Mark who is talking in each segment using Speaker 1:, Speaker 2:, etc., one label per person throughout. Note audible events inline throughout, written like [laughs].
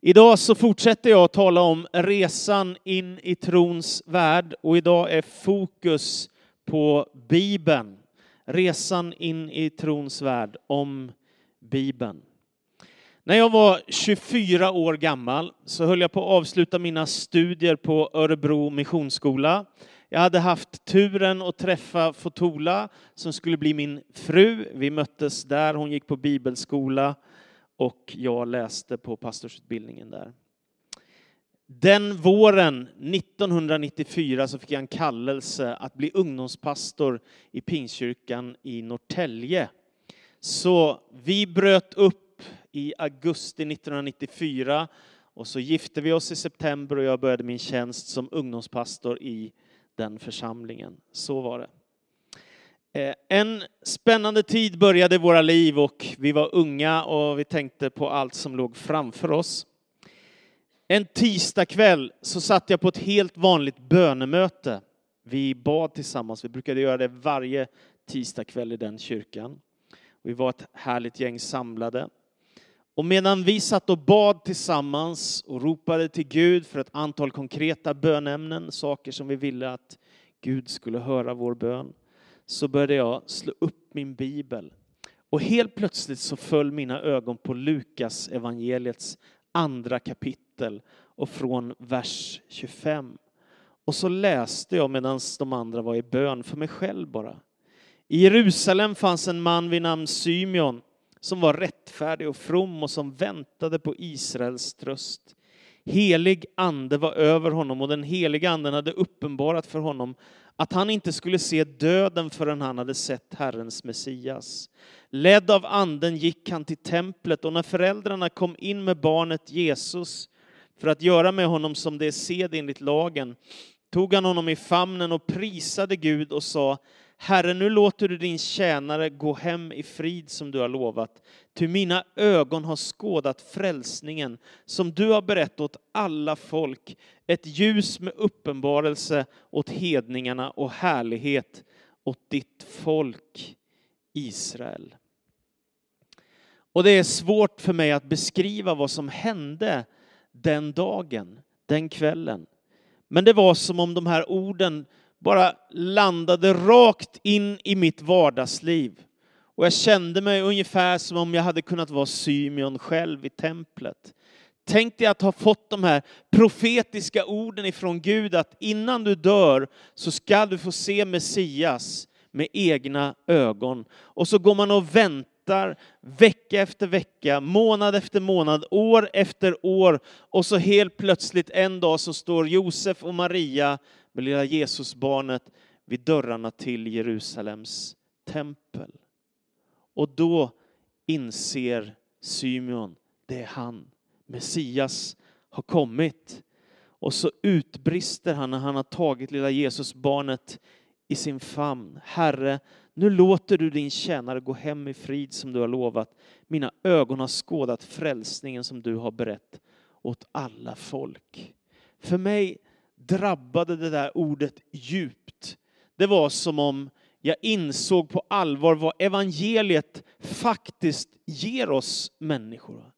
Speaker 1: Idag så fortsätter jag att tala om resan in i trons värld och idag är fokus på Bibeln. Resan in i trons värld om Bibeln. När jag var 24 år gammal så höll jag på att avsluta mina studier på Örebro Missionsskola. Jag hade haft turen att träffa Fotola som skulle bli min fru. Vi möttes där, hon gick på bibelskola och jag läste på pastorsutbildningen där. Den våren 1994 så fick jag en kallelse att bli ungdomspastor i Pingstkyrkan i Norrtälje. Så vi bröt upp i augusti 1994 och så gifte vi oss i september och jag började min tjänst som ungdomspastor i den församlingen. Så var det. Eh, en spännande tid började i våra liv och vi var unga och vi tänkte på allt som låg framför oss. En tisdagkväll så satt jag på ett helt vanligt bönemöte. Vi bad tillsammans, vi brukade göra det varje tisdagkväll i den kyrkan. Vi var ett härligt gäng samlade. Och medan vi satt och bad tillsammans och ropade till Gud för ett antal konkreta bönämnen, saker som vi ville att Gud skulle höra vår bön, så började jag slå upp min bibel. Och helt plötsligt så föll mina ögon på Lukas evangeliets andra kapitel och från vers 25. Och så läste jag medan de andra var i bön för mig själv bara. I Jerusalem fanns en man vid namn Symeon som var rättfärdig och from och som väntade på Israels tröst. Helig ande var över honom och den heliga anden hade uppenbarat för honom att han inte skulle se döden förrän han hade sett Herrens Messias. Ledd av anden gick han till templet och när föräldrarna kom in med barnet Jesus för att göra med honom som det är sed enligt lagen tog han honom i famnen och prisade Gud och sa Herre, nu låter du din tjänare gå hem i frid som du har lovat. Ty mina ögon har skådat frälsningen som du har berättat åt alla folk. Ett ljus med uppenbarelse åt hedningarna och härlighet åt ditt folk Israel. Och det är svårt för mig att beskriva vad som hände den dagen, den kvällen. Men det var som om de här orden bara landade rakt in i mitt vardagsliv. Och jag kände mig ungefär som om jag hade kunnat vara Symeon själv i templet. Tänk dig att ha fått de här profetiska orden ifrån Gud att innan du dör så ska du få se Messias med egna ögon. Och så går man och väntar vecka efter vecka, månad efter månad, år efter år och så helt plötsligt en dag så står Josef och Maria med lilla Jesusbarnet vid dörrarna till Jerusalems tempel. Och då inser Symeon, det är han, Messias har kommit. Och så utbrister han när han har tagit lilla Jesusbarnet i sin famn. Herre, nu låter du din tjänare gå hem i frid som du har lovat. Mina ögon har skådat frälsningen som du har berett åt alla folk. För mig drabbade det där ordet djupt. Det var som om jag insåg på allvar vad evangeliet faktiskt ger oss människor.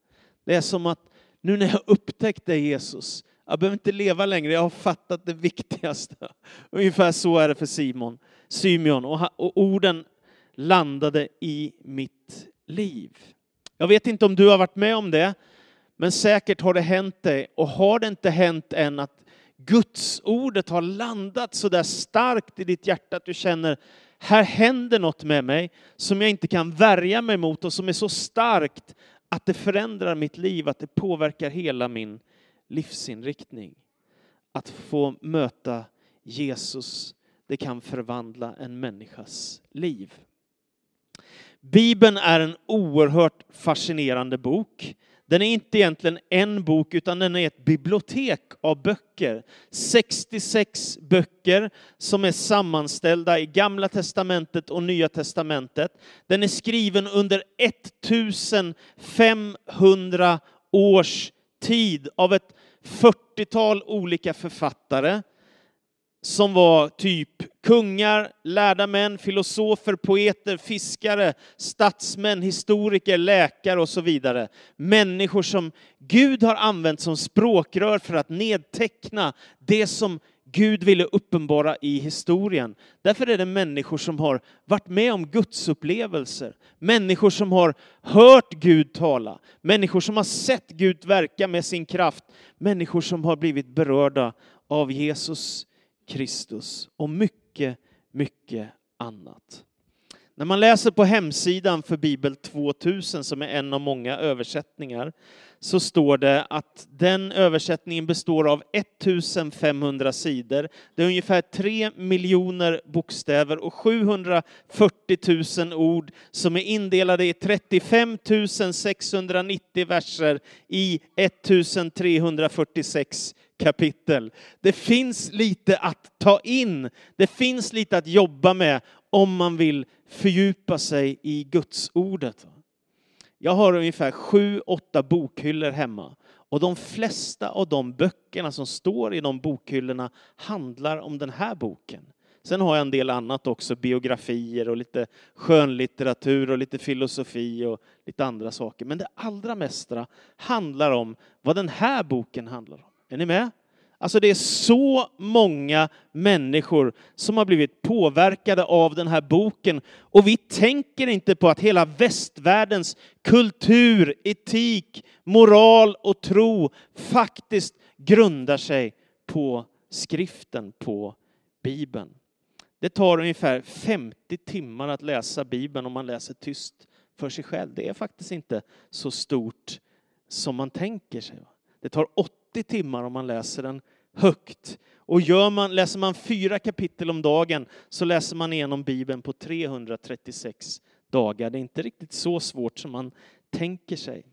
Speaker 1: Det är som att nu när jag upptäckte Jesus, jag behöver inte leva längre, jag har fattat det viktigaste. [laughs] Ungefär så är det för Simon, Symeon. Och, och orden landade i mitt liv. Jag vet inte om du har varit med om det, men säkert har det hänt dig. Och har det inte hänt än att Guds ordet har landat så där starkt i ditt hjärta att du känner här händer något med mig som jag inte kan värja mig mot och som är så starkt att det förändrar mitt liv, att det påverkar hela min livsinriktning. Att få möta Jesus, det kan förvandla en människas liv. Bibeln är en oerhört fascinerande bok. Den är inte egentligen en bok, utan den är ett bibliotek av böcker. 66 böcker som är sammanställda i Gamla Testamentet och Nya Testamentet. Den är skriven under 1500 års tid av ett 40-tal olika författare som var typ kungar, lärda män, filosofer, poeter, fiskare, statsmän, historiker, läkare och så vidare. Människor som Gud har använt som språkrör för att nedteckna det som Gud ville uppenbara i historien. Därför är det människor som har varit med om gudsupplevelser, människor som har hört Gud tala, människor som har sett Gud verka med sin kraft, människor som har blivit berörda av Jesus Kristus och mycket, mycket annat. När man läser på hemsidan för Bibel 2000, som är en av många översättningar, så står det att den översättningen består av 1500 sidor. Det är ungefär 3 miljoner bokstäver och 740 000 ord som är indelade i 35 690 verser i 1346 kapitel. Det finns lite att ta in, det finns lite att jobba med om man vill fördjupa sig i Guds ordet. Jag har ungefär sju, åtta bokhyllor hemma. Och de flesta av de böckerna som står i de bokhyllorna handlar om den här boken. Sen har jag en del annat också, biografier och lite skönlitteratur och lite filosofi och lite andra saker. Men det allra mesta handlar om vad den här boken handlar om. Är ni med? Alltså det är så många människor som har blivit påverkade av den här boken. Och vi tänker inte på att hela västvärldens kultur, etik, moral och tro faktiskt grundar sig på skriften, på Bibeln. Det tar ungefär 50 timmar att läsa Bibeln om man läser tyst för sig själv. Det är faktiskt inte så stort som man tänker sig. Det tar 80 timmar om man läser den högt. Och gör man, läser man fyra kapitel om dagen så läser man igenom Bibeln på 336 dagar. Det är inte riktigt så svårt som man tänker sig.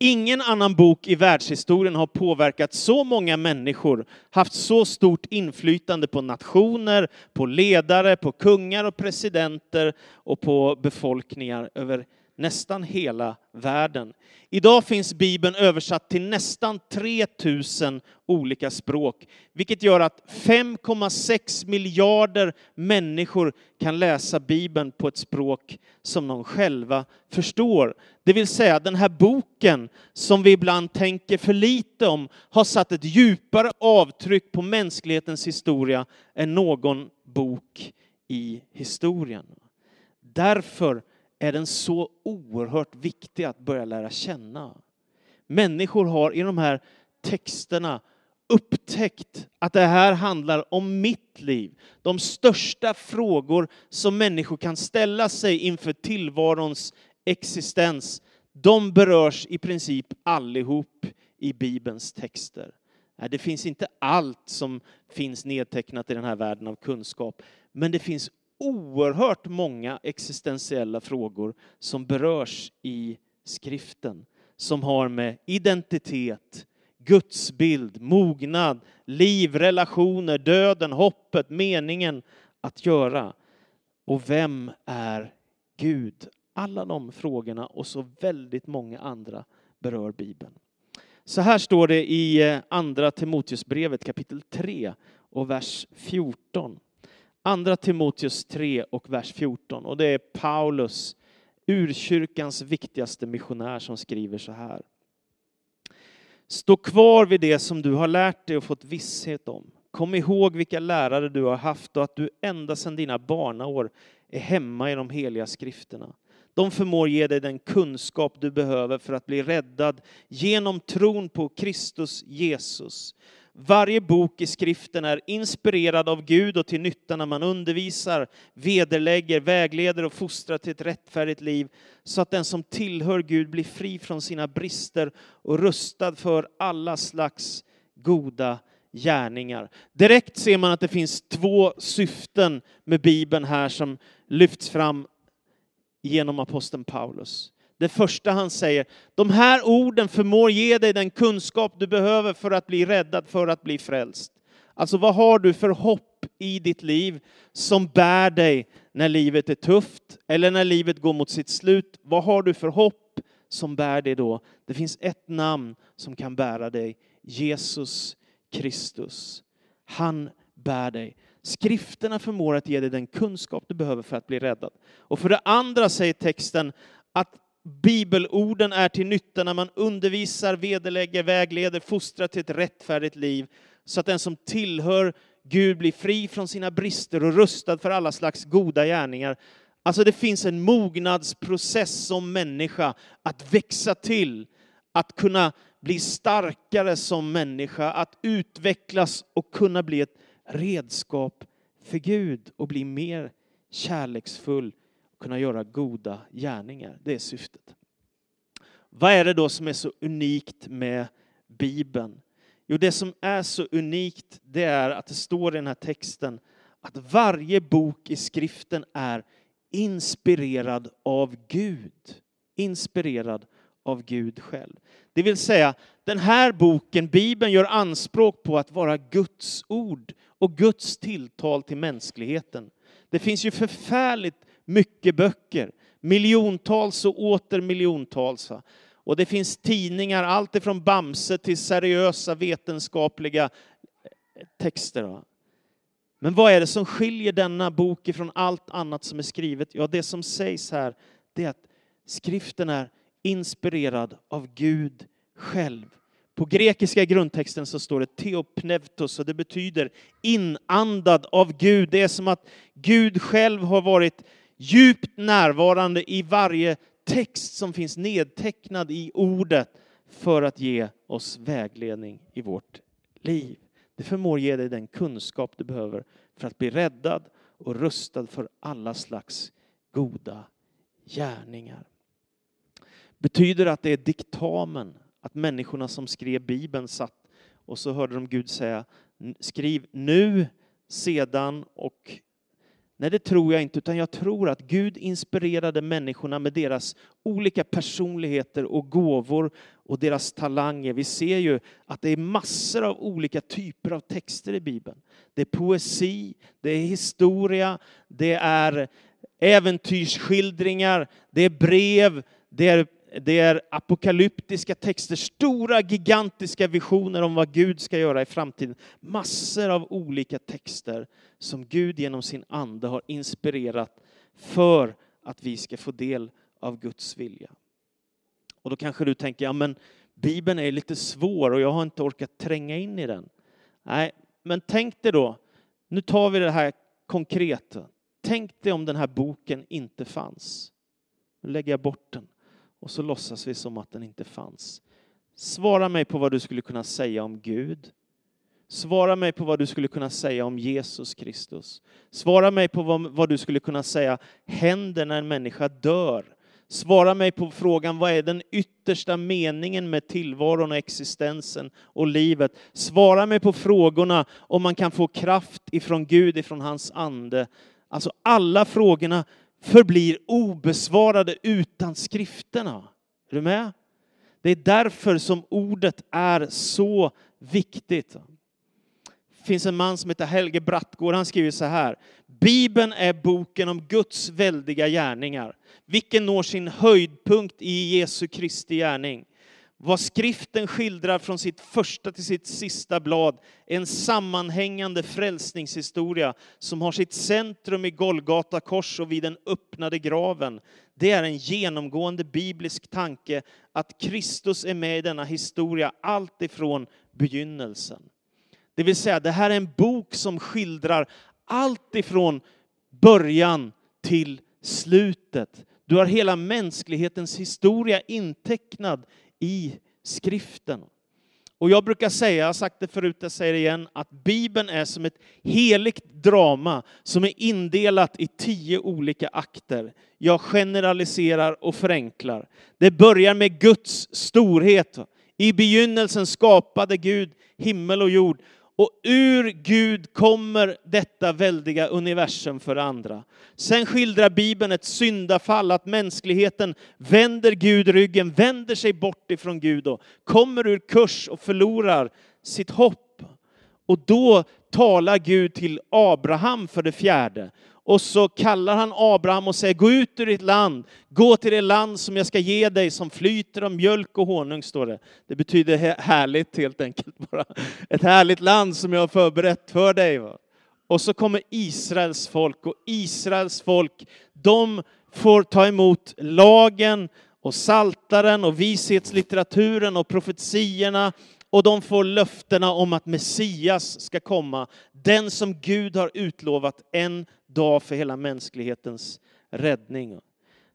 Speaker 1: Ingen annan bok i världshistorien har påverkat så många människor, haft så stort inflytande på nationer, på ledare, på kungar och presidenter och på befolkningar över nästan hela världen. Idag finns Bibeln översatt till nästan 3000 olika språk, vilket gör att 5,6 miljarder människor kan läsa Bibeln på ett språk som de själva förstår. Det vill säga, den här boken som vi ibland tänker för lite om har satt ett djupare avtryck på mänsklighetens historia än någon bok i historien. Därför är den så oerhört viktig att börja lära känna. Människor har i de här texterna upptäckt att det här handlar om mitt liv. De största frågor som människor kan ställa sig inför tillvarons existens, de berörs i princip allihop i Bibelns texter. Det finns inte allt som finns nedtecknat i den här världen av kunskap, men det finns oerhört många existentiella frågor som berörs i skriften, som har med identitet, gudsbild, mognad, liv, relationer, döden, hoppet, meningen att göra. Och vem är Gud? Alla de frågorna och så väldigt många andra berör Bibeln. Så här står det i eh, Andra Timoteusbrevet kapitel 3 och vers 14. Andra Timoteus 3 och vers 14. Och det är Paulus, urkyrkans viktigaste missionär, som skriver så här. Stå kvar vid det som du har lärt dig och fått visshet om. Kom ihåg vilka lärare du har haft och att du ända sedan dina barnaår är hemma i de heliga skrifterna. De förmår ge dig den kunskap du behöver för att bli räddad genom tron på Kristus Jesus. Varje bok i skriften är inspirerad av Gud och till nytta när man undervisar, vederlägger, vägleder och fostrar till ett rättfärdigt liv så att den som tillhör Gud blir fri från sina brister och rustad för alla slags goda gärningar. Direkt ser man att det finns två syften med Bibeln här som lyfts fram genom aposteln Paulus. Det första han säger, de här orden förmår ge dig den kunskap du behöver för att bli räddad, för att bli frälst. Alltså vad har du för hopp i ditt liv som bär dig när livet är tufft eller när livet går mot sitt slut? Vad har du för hopp som bär dig då? Det finns ett namn som kan bära dig, Jesus Kristus. Han bär dig. Skrifterna förmår att ge dig den kunskap du behöver för att bli räddad. Och för det andra säger texten att bibelorden är till nytta när man undervisar, vederlägger, vägleder, fostrar till ett rättfärdigt liv, så att den som tillhör Gud blir fri från sina brister och rustad för alla slags goda gärningar. Alltså det finns en mognadsprocess som människa att växa till, att kunna bli starkare som människa, att utvecklas och kunna bli ett redskap för Gud och bli mer kärleksfull kunna göra goda gärningar. Det är syftet. Vad är det då som är så unikt med Bibeln? Jo, det som är så unikt det är att det står i den här texten att varje bok i skriften är inspirerad av Gud. Inspirerad av Gud själv. Det vill säga, den här boken, Bibeln, gör anspråk på att vara Guds ord och Guds tilltal till mänskligheten. Det finns ju förfärligt mycket böcker, miljontals och åter miljontals. Och det finns tidningar, allt ifrån Bamse till seriösa vetenskapliga eh, texter. Men vad är det som skiljer denna bok ifrån allt annat som är skrivet? Ja, det som sägs här, det är att skriften är inspirerad av Gud själv. På grekiska grundtexten så står det teopneutos och det betyder inandad av Gud. Det är som att Gud själv har varit djupt närvarande i varje text som finns nedtecknad i ordet för att ge oss vägledning i vårt liv. Det förmår ge dig den kunskap du behöver för att bli räddad och rustad för alla slags goda gärningar. Betyder det att det är diktamen, att människorna som skrev Bibeln satt och så hörde de Gud säga skriv nu, sedan och Nej, det tror jag inte, utan jag tror att Gud inspirerade människorna med deras olika personligheter och gåvor och deras talanger. Vi ser ju att det är massor av olika typer av texter i Bibeln. Det är poesi, det är historia, det är äventyrsskildringar, det är brev, det är det är apokalyptiska texter, stora gigantiska visioner om vad Gud ska göra i framtiden. Massor av olika texter som Gud genom sin ande har inspirerat för att vi ska få del av Guds vilja. Och då kanske du tänker, ja men Bibeln är lite svår och jag har inte orkat tränga in i den. Nej, men tänk dig då, nu tar vi det här konkret. Tänk dig om den här boken inte fanns. Nu lägger jag bort den och så låtsas vi som att den inte fanns. Svara mig på vad du skulle kunna säga om Gud. Svara mig på vad du skulle kunna säga om Jesus Kristus. Svara mig på vad, vad, du skulle kunna säga händer när en människa dör. Svara mig på frågan vad är den yttersta meningen med tillvaron och existensen och livet. Svara mig på frågorna om man kan få kraft ifrån Gud, ifrån hans ande. Alltså alla frågorna förblir obesvarade utan skrifterna. Är du med? Det är därför som ordet är så viktigt. Det finns en man som heter Helge Brattgård, han skriver så här. Bibeln är boken om Guds väldiga gärningar, vilken når sin höjdpunkt i Jesu Kristi gärning. Vad skriften skildrar från sitt första till sitt sista blad en sammanhängande frälsningshistoria som har sitt centrum i Golgata kors och vid den öppnade graven. Det är en genomgående biblisk tanke att Kristus är med i denna historia allt ifrån begynnelsen. Det vill säga, det här är en bok som skildrar allt ifrån början till slutet. Du har hela mänsklighetens historia intecknad i skriften. Och jag brukar säga, jag har sagt det förut, jag säger det igen, att Bibeln är som ett heligt drama som är indelat i tio olika akter. Jag generaliserar och förenklar. Det börjar med Guds storhet. I begynnelsen skapade Gud himmel och jord och ur Gud kommer detta väldiga universum för andra. Sen skildrar Bibeln ett syndafall, att mänskligheten vänder Gud ryggen, vänder sig bort ifrån Gud och kommer ur kurs och förlorar sitt hopp. Och då talar Gud till Abraham för det fjärde och så kallar han Abraham och säger, gå ut ur ditt land, gå till det land som jag ska ge dig som flyter av mjölk och honung, står det. Det betyder härligt helt enkelt [laughs] bara. Ett härligt land som jag har förberett för dig. Va? och så kommer Israels folk och Israels folk, de får ta emot lagen och saltaren och vishetslitteraturen och profetierna och de får löftena om att Messias ska komma, den som Gud har utlovat en dag för hela mänsklighetens räddning.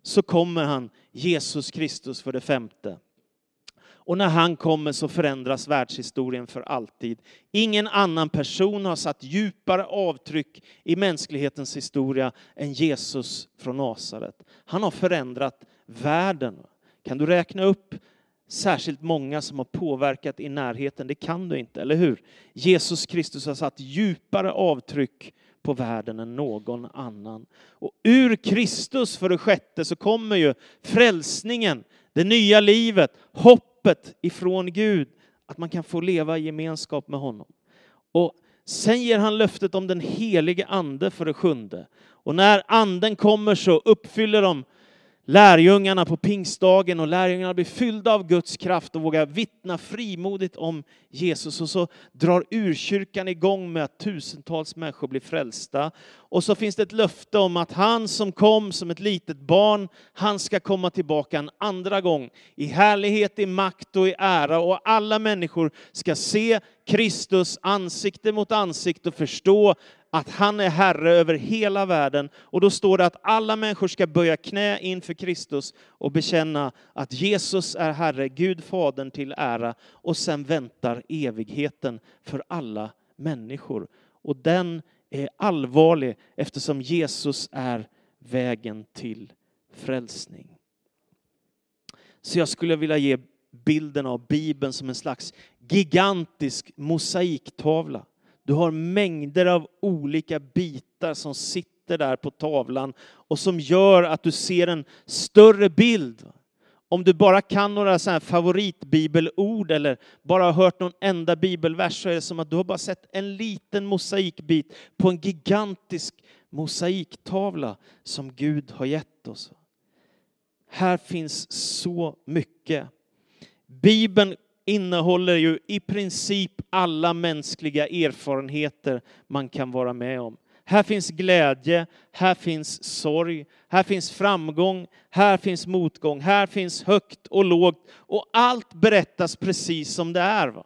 Speaker 1: Så kommer han, Jesus Kristus för det femte. Och när han kommer så förändras världshistorien för alltid. Ingen annan person har satt djupare avtryck i mänsklighetens historia än Jesus från Nasaret. Han har förändrat världen. Kan du räkna upp särskilt många som har påverkat i närheten? Det kan du inte, eller hur? Jesus Kristus har satt djupare avtryck på världen än någon annan. Och ur Kristus, för det sjätte, så kommer ju frälsningen, det nya livet, hoppet ifrån Gud, att man kan få leva i gemenskap med honom. Och sen ger han löftet om den helige ande för det sjunde. Och när anden kommer så uppfyller de lärjungarna på pingstdagen och lärjungarna blir fyllda av Guds kraft och vågar vittna frimodigt om Jesus. Och så drar urkyrkan igång med att tusentals människor blir frälsta. Och så finns det ett löfte om att han som kom som ett litet barn, han ska komma tillbaka en andra gång i härlighet, i makt och i ära och alla människor ska se Kristus ansikte mot ansikte och förstå att han är Herre över hela världen. Och då står det att alla människor ska böja knä inför Kristus och bekänna att Jesus är Herre, Gud Fadern till ära. Och sen väntar evigheten för alla människor. Och den är allvarlig eftersom Jesus är vägen till frälsning. Så jag skulle vilja ge bilden av Bibeln som en slags gigantisk mosaiktavla. Du har mängder av olika bitar som sitter där på tavlan och som gör att du ser en större bild. Om du bara kan några så här favoritbibelord eller bara har hört någon enda bibelvers så är det som att du har bara sett en liten mosaikbit på en gigantisk mosaiktavla som Gud har gett oss. Här finns så mycket. Bibeln innehåller ju i princip alla mänskliga erfarenheter man kan vara med om. Här finns glädje, här finns sorg, här finns framgång, här finns motgång, här finns högt och lågt och allt berättas precis som det är. Va?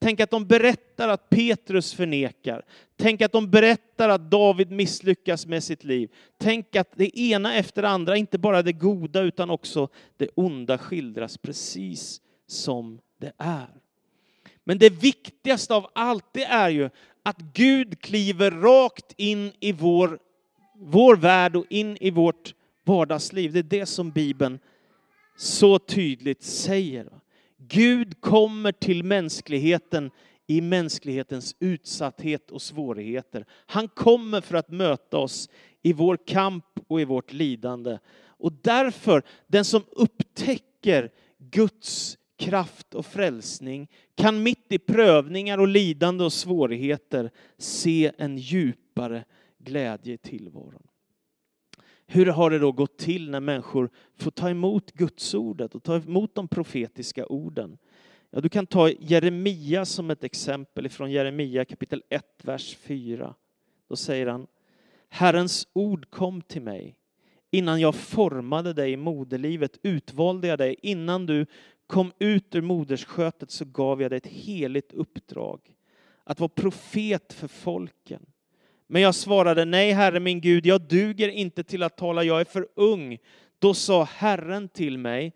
Speaker 1: Tänk att de berättar att Petrus förnekar. Tänk att de berättar att David misslyckas med sitt liv. Tänk att det ena efter det andra, inte bara det goda utan också det onda skildras precis som det är. Men det viktigaste av allt det är ju att Gud kliver rakt in i vår, vår värld och in i vårt vardagsliv. Det är det som Bibeln så tydligt säger. Gud kommer till mänskligheten i mänsklighetens utsatthet och svårigheter. Han kommer för att möta oss i vår kamp och i vårt lidande. Och därför, den som upptäcker Guds kraft och frälsning kan mitt i prövningar och lidande och svårigheter se en djupare glädje i tillvaron. Hur har det då gått till när människor får ta emot Gudsordet och ta emot de profetiska orden? Ja, du kan ta Jeremia som ett exempel från Jeremia kapitel 1, vers 4. Då säger han Herrens ord kom till mig. Innan jag formade dig i moderlivet utvalde jag dig. Innan du kom ut ur modersskötet så gav jag dig ett heligt uppdrag. Att vara profet för folken. Men jag svarade, nej Herre min Gud, jag duger inte till att tala, jag är för ung. Då sa Herren till mig,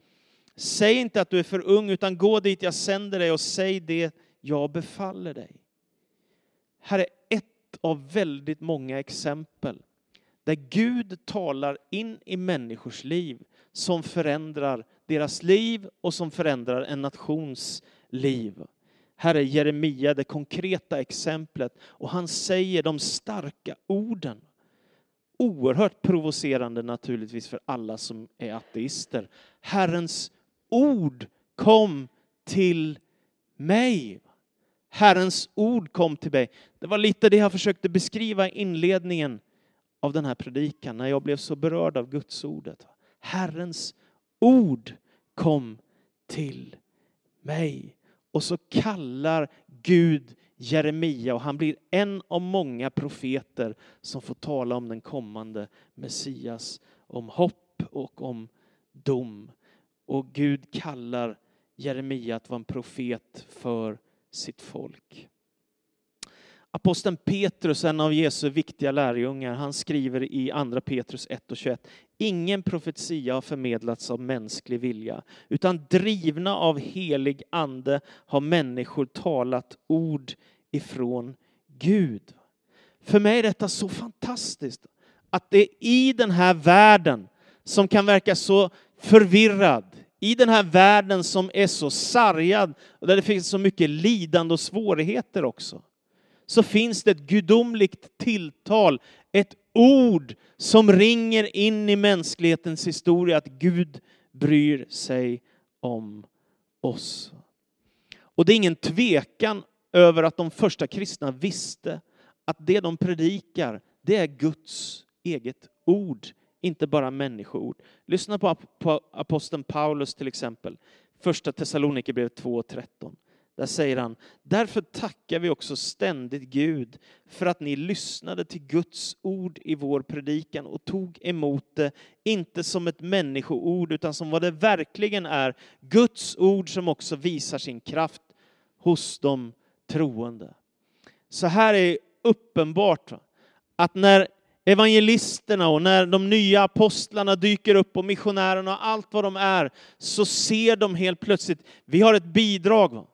Speaker 1: säg inte att du är för ung, utan gå dit jag sänder dig och säg det jag befaller dig. Här är ett av väldigt många exempel där Gud talar in i människors liv som förändrar deras liv och som förändrar en nations liv. Här är Jeremia det konkreta exemplet och han säger de starka orden. Oerhört provocerande naturligtvis för alla som är ateister. Herrens ord kom till mig. Herrens ord kom till mig. Det var lite det jag försökte beskriva i inledningen av den här predikan när jag blev så berörd av Guds ordet. Herrens ord kom till mig. Och så kallar Gud Jeremia och han blir en av många profeter som får tala om den kommande Messias, om hopp och om dom. Och Gud kallar Jeremia att vara en profet för sitt folk. Aposteln Petrus, en av Jesu viktiga lärjungar, han skriver i Andra Petrus 1 och 21. Ingen profetia har förmedlats av mänsklig vilja, utan drivna av helig ande har människor talat ord ifrån Gud. För mig är detta så fantastiskt, att det är i den här världen som kan verka så förvirrad, i den här världen som är så sargad och där det finns så mycket lidande och svårigheter också, så finns det ett gudomligt tilltal, ett ord som ringer in i mänsklighetens historia att Gud bryr sig om oss. Och det är ingen tvekan över att de första kristna visste att det de predikar, det är Guds eget ord, inte bara människoord. Lyssna på aposteln Paulus till exempel, första Thessalonikerbrevet 2 och 13. Där säger han, därför tackar vi också ständigt Gud för att ni lyssnade till Guds ord i vår predikan och tog emot det, inte som ett människoord utan som vad det verkligen är, Guds ord som också visar sin kraft hos de troende. Så här är uppenbart att när evangelisterna och när de nya apostlarna dyker upp och missionärerna och allt vad de är, så ser de helt plötsligt, vi har ett bidrag.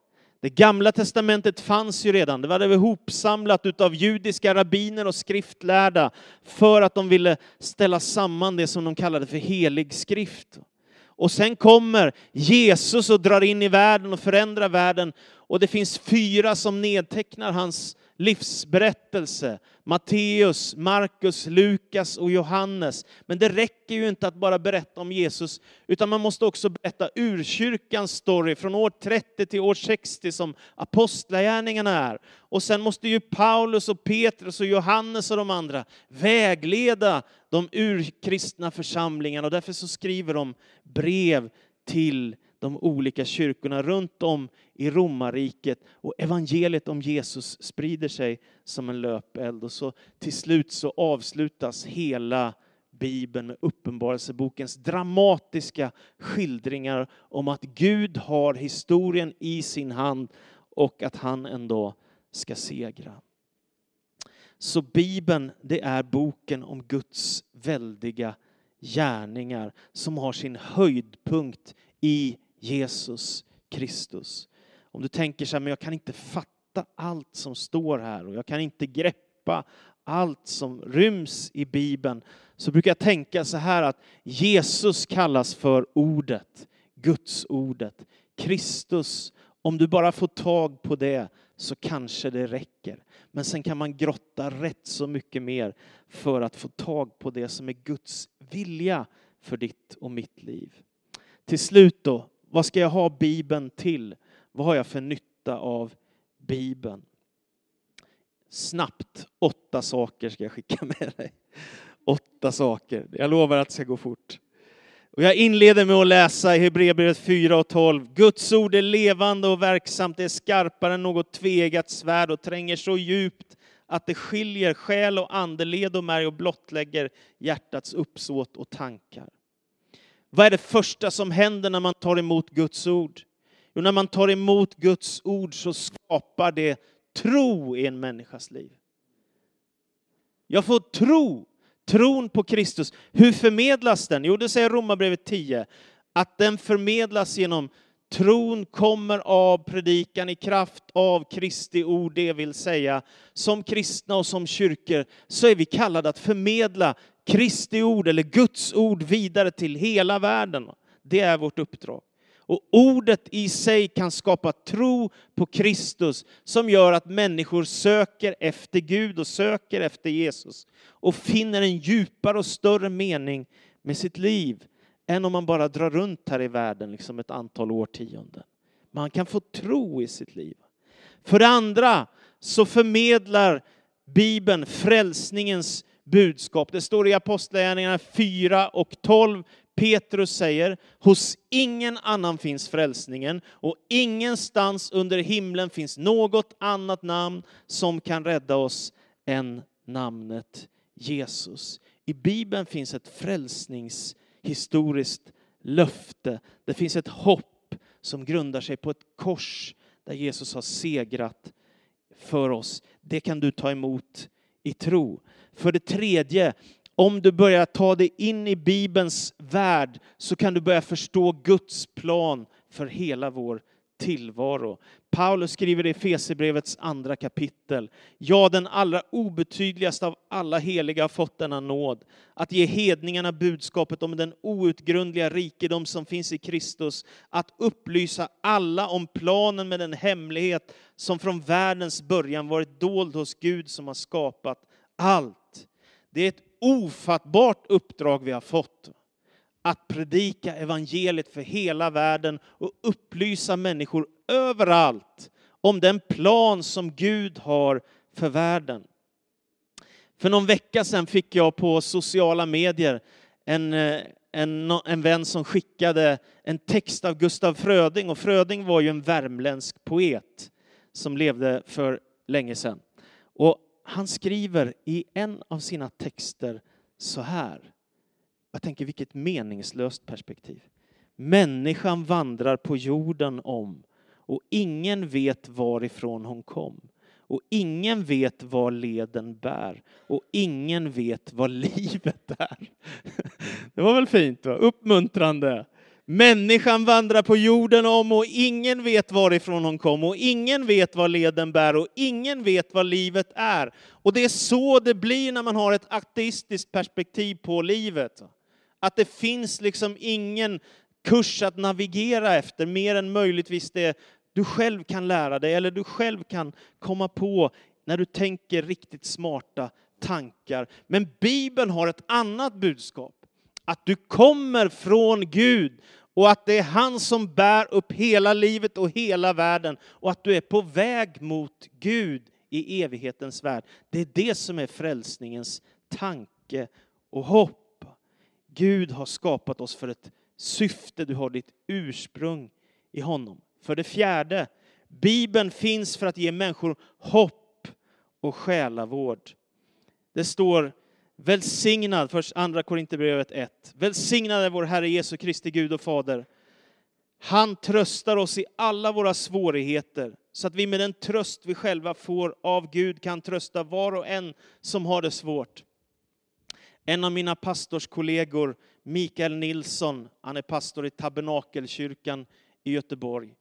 Speaker 1: Det gamla testamentet fanns ju redan, det var det ihopsamlat av judiska rabbiner och skriftlärda för att de ville ställa samman det som de kallade för helig skrift. Och sen kommer Jesus och drar in i världen och förändrar världen och det finns fyra som nedtecknar hans livsberättelse. Matteus, Markus, Lukas och Johannes. Men det räcker ju inte att bara berätta om Jesus, utan man måste också berätta urkyrkans story från år 30 till år 60 som apostlagärningarna är. Och sen måste ju Paulus och Petrus och Johannes och de andra vägleda de urkristna församlingarna och därför så skriver de brev till de olika kyrkorna runt om i romarriket och evangeliet om Jesus sprider sig som en löpeld. Och så till slut så avslutas hela Bibeln med Uppenbarelsebokens dramatiska skildringar om att Gud har historien i sin hand och att han en dag ska segra. Så Bibeln, det är boken om Guds väldiga gärningar som har sin höjdpunkt i Jesus Kristus. Om du tänker så här, men jag kan inte fatta allt som står här och jag kan inte greppa allt som ryms i Bibeln, så brukar jag tänka så här att Jesus kallas för ordet, Guds ordet. Kristus, om du bara får tag på det så kanske det räcker. Men sen kan man grotta rätt så mycket mer för att få tag på det som är Guds vilja för ditt och mitt liv. Till slut då, vad ska jag ha Bibeln till? Vad har jag för nytta av Bibeln? Snabbt, åtta saker ska jag skicka [laughs] med dig. Åtta saker. Jag lovar att det ska gå fort. Och jag inleder med att läsa i Hebreerbrevet 4 och 12. Guds ord är levande och verksamt, det är skarpare än något tvegat svärd och tränger så djupt att det skiljer själ och ande, led och märg och blottlägger hjärtats uppsåt och tankar. Vad är det första som händer när man tar emot Guds ord? Jo, när man tar emot Guds ord så skapar det tro i en människas liv. Jag får tro, tron på Kristus. Hur förmedlas den? Jo, det säger Romarbrevet 10, att den förmedlas genom Tron kommer av predikan i kraft av Kristi ord, det vill säga som kristna och som kyrkor så är vi kallade att förmedla Kristi ord eller Guds ord vidare till hela världen. Det är vårt uppdrag. Och ordet i sig kan skapa tro på Kristus som gör att människor söker efter Gud och söker efter Jesus och finner en djupare och större mening med sitt liv än om man bara drar runt här i världen liksom ett antal årtionden. Man kan få tro i sitt liv. För det andra så förmedlar Bibeln frälsningens budskap. Det står i Apostlagärningarna 4 och 12. Petrus säger, hos ingen annan finns frälsningen och ingenstans under himlen finns något annat namn som kan rädda oss än namnet Jesus. I Bibeln finns ett frälsningshistoriskt löfte. Det finns ett hopp som grundar sig på ett kors där Jesus har segrat för oss. Det kan du ta emot i tro. För det tredje, om du börjar ta dig in i Bibelns värld så kan du börja förstå Guds plan för hela vår tillvaro. Paulus skriver i Fesebrevets andra kapitel. Ja, den allra obetydligaste av alla heliga har fått denna nåd, att ge hedningarna budskapet om den outgrundliga rikedom som finns i Kristus, att upplysa alla om planen med den hemlighet som från världens början varit dold hos Gud som har skapat allt. Det är ett ofattbart uppdrag vi har fått att predika evangeliet för hela världen och upplysa människor överallt om den plan som Gud har för världen. För någon vecka sedan fick jag på sociala medier en, eh, en, en vän som skickade en text av Gustaf Fröding. Och Fröding var ju en värmländsk poet som levde för länge sedan. Och han skriver i en av sina texter så här. Jag tänker vilket meningslöst perspektiv. Människan vandrar på jorden om och ingen vet varifrån hon kom. Och ingen vet var leden bär och ingen vet vad [laughs] livet är. Det var väl fint? Va? Uppmuntrande. Människan vandrar på jorden om och ingen vet varifrån hon kom och ingen vet vad leden bär och ingen vet vad livet är. Och det är så det blir när man har ett ateistiskt perspektiv på livet. Att det finns liksom ingen kurs att navigera efter mer än möjligtvis det du själv kan lära dig eller du själv kan komma på när du tänker riktigt smarta tankar. Men Bibeln har ett annat budskap. Att du kommer från Gud och att det är han som bär upp hela livet och hela världen och att du är på väg mot Gud i evighetens värld. Det är det som är frälsningens tanke och hopp. Gud har skapat oss för ett syfte, du har ditt ursprung i honom. För det fjärde, Bibeln finns för att ge människor hopp och själavård. Det står välsignad, först andra Korinthierbrevet 1. Välsignad är vår Herre Jesu Kristi Gud och Fader. Han tröstar oss i alla våra svårigheter så att vi med den tröst vi själva får av Gud kan trösta var och en som har det svårt. En av mina pastorskollegor, Mikael Nilsson, han är pastor i Tabernakelkyrkan i Göteborg.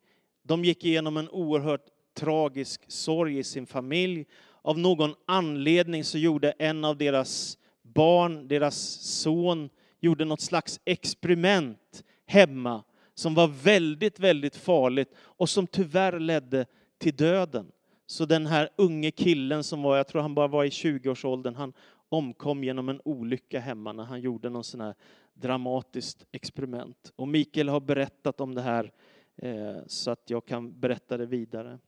Speaker 1: De gick igenom en oerhört tragisk sorg i sin familj. Av någon anledning så gjorde en av deras barn, deras son, gjorde något slags experiment hemma som var väldigt, väldigt farligt och som tyvärr ledde till döden. Så den här unge killen som var, jag tror han bara var i 20-årsåldern, han omkom genom en olycka hemma när han gjorde någon sån här dramatiskt experiment. Och Mikael har berättat om det här eh, så att jag kan berätta det vidare.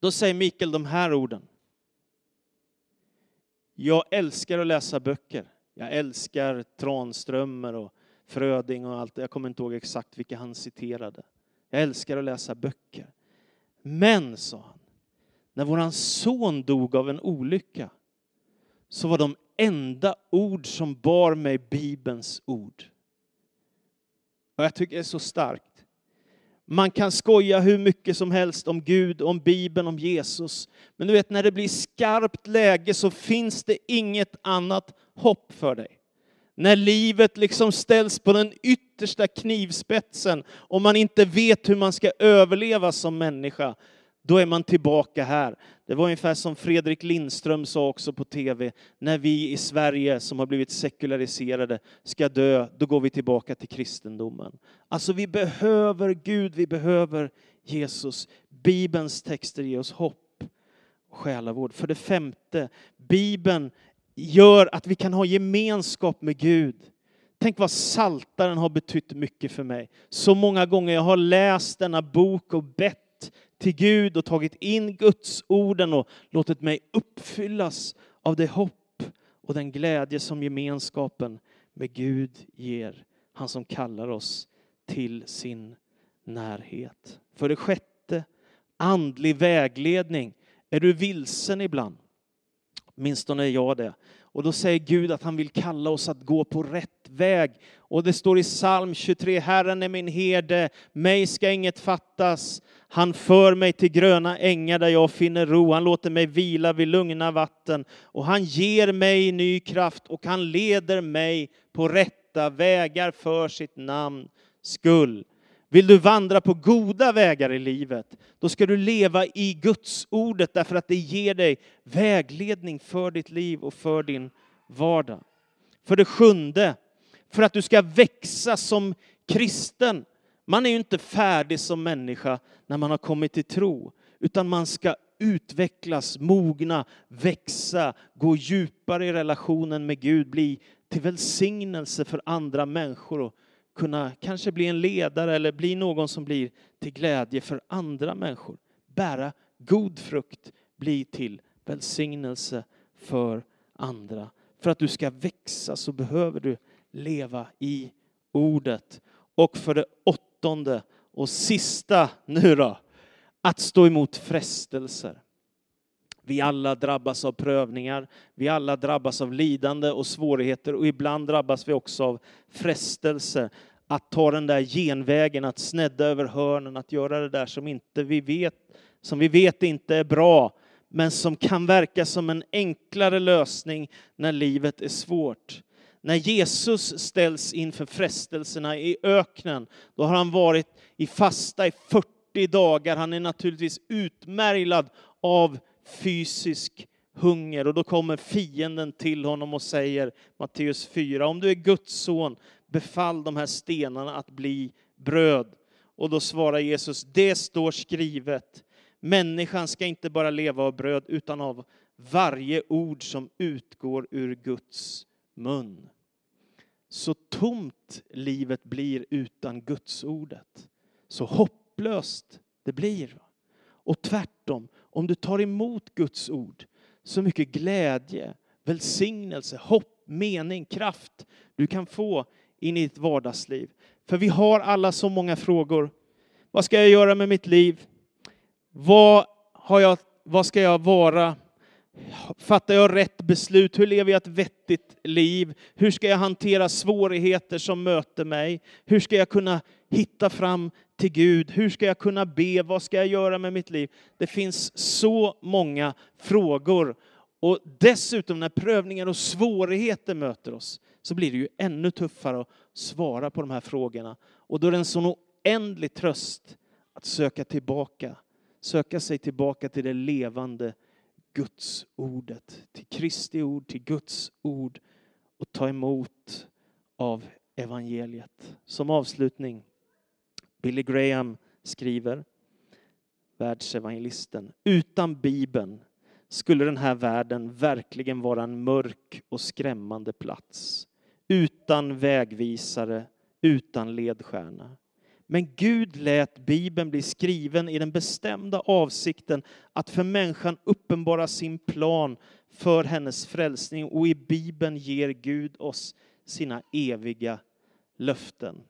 Speaker 1: Då säger Mikael de här orden. Jag älskar att läsa böcker. Jag älskar Tranströmer och Fröding och allt. Jag kommer inte ihåg exakt vilka han citerade. Jag älskar att läsa böcker. Men, sa han, när våran son dog av en olycka så var de enda ord som bar mig Bibelns ord. Och jag tycker det är så starkt. Man kan skoja hur mycket som helst om Gud, om Bibeln, om Jesus. Men du vet, när det blir skarpt läge så finns det inget annat hopp för dig. När livet liksom ställs på den yttersta knivspetsen och man inte vet hur man ska överleva som människa, då är man tillbaka här. Det var ungefär som Fredrik Lindström sa också på tv, när vi i Sverige som har blivit sekulariserade ska dö, då går vi tillbaka till kristendomen. Alltså vi behöver Gud, vi behöver Jesus. Bibelns texter ger oss hopp och själavård. För det femte, Bibeln gör att vi kan ha gemenskap med Gud. Tänk vad Saltaren har betytt mycket för mig. Så många gånger jag har läst denna bok och bett till Gud och tagit in Guds orden och låtit mig uppfyllas av det hopp och den glädje som gemenskapen med Gud ger. Han som kallar oss till sin närhet. För det sjätte, andlig vägledning. Är du vilsen ibland? Åtminstone är jag det. Och då säger Gud att han vill kalla oss att gå på rätt väg. Och det står i psalm 23, Herren är min herde, mig ska inget fattas. Han för mig till gröna ängar där jag finner ro. Han låter mig vila vid lugna vatten. Och han ger mig ny kraft och han leder mig på rätta vägar för sitt namn skull. Vill du vandra på goda vägar i livet, då ska du leva i Guds ordet därför att det ger dig vägledning för ditt liv och för din vardag. För det sjunde, för att du ska växa som kristen. Man är ju inte färdig som människa när man har kommit till tro, utan man ska utvecklas, mogna, växa, gå djupare i relationen med Gud, bli till välsignelse för andra människor och kunna kanske bli en ledare eller bli någon som blir till glädje för andra människor. Bära god frukt, bli till välsignelse för andra. För att du ska växa så behöver du leva i ordet. Och för det åttonde och sista nu då, att stå emot frestelser. Vi alla drabbas av prövningar, vi alla drabbas av lidande och svårigheter och ibland drabbas vi också av frestelser att ta den där genvägen, att snedda över hörnen, att göra det där som, inte vi vet, som vi vet inte är bra, men som kan verka som en enklare lösning när livet är svårt. När Jesus ställs inför frestelserna i öknen, då har han varit i fasta i 40 dagar. Han är naturligtvis utmärglad av fysisk hunger och då kommer fienden till honom och säger, Matteus 4, om du är Guds son, befall de här stenarna att bli bröd. Och då svarar Jesus, det står skrivet, människan ska inte bara leva av bröd utan av varje ord som utgår ur Guds mun. Så tomt livet blir utan Guds ordet. Så hopplöst det blir. Och tvärtom, om du tar emot Guds ord, så mycket glädje, välsignelse, hopp, mening, kraft du kan få in i ditt vardagsliv. För vi har alla så många frågor. Vad ska jag göra med mitt liv? Vad, har jag, vad ska jag vara? Fattar jag rätt beslut? Hur lever jag ett vettigt liv? Hur ska jag hantera svårigheter som möter mig? Hur ska jag kunna hitta fram till Gud? Hur ska jag kunna be? Vad ska jag göra med mitt liv? Det finns så många frågor. Och dessutom när prövningar och svårigheter möter oss så blir det ju ännu tuffare att svara på de här frågorna. Och då är det en sån oändlig tröst att söka tillbaka, söka sig tillbaka till det levande Guds ordet, till Kristi ord, till Guds ord och ta emot av evangeliet. Som avslutning, Billy Graham skriver, världsevangelisten, utan Bibeln skulle den här världen verkligen vara en mörk och skrämmande plats. Utan vägvisare, utan ledstjärna. Men Gud lät Bibeln bli skriven i den bestämda avsikten att för människan uppenbara sin plan för hennes frälsning och i Bibeln ger Gud oss sina eviga löften.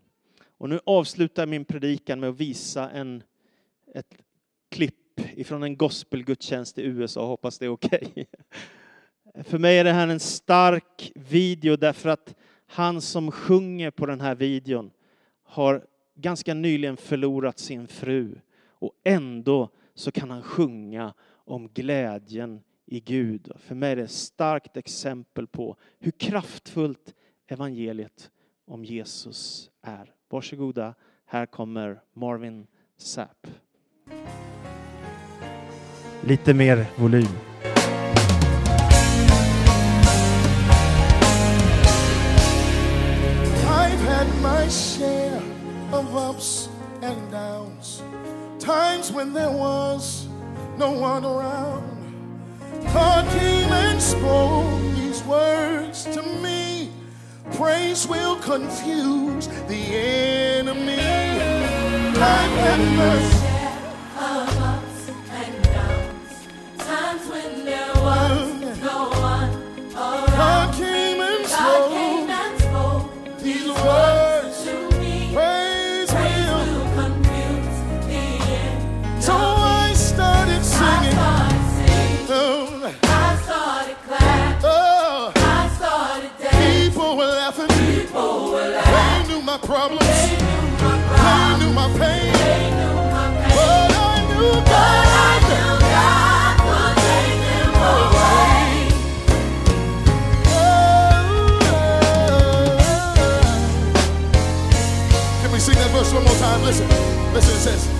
Speaker 1: Och nu avslutar jag min predikan med att visa en, ett klipp ifrån en gospelgudstjänst i USA. Hoppas det är okej. Okay. [laughs] För mig är det här en stark video därför att han som sjunger på den här videon har ganska nyligen förlorat sin fru och ändå så kan han sjunga om glädjen i Gud. För mig är det ett starkt exempel på hur kraftfullt evangeliet om Jesus är. Varsågoda, här kommer Marvin Sapp. Lite mer volym.
Speaker 2: I've had my share of ups and downs. Times when there was no one around. God came and spoke these words to me. Praise will confuse the enemy. I've had mercy. Listen,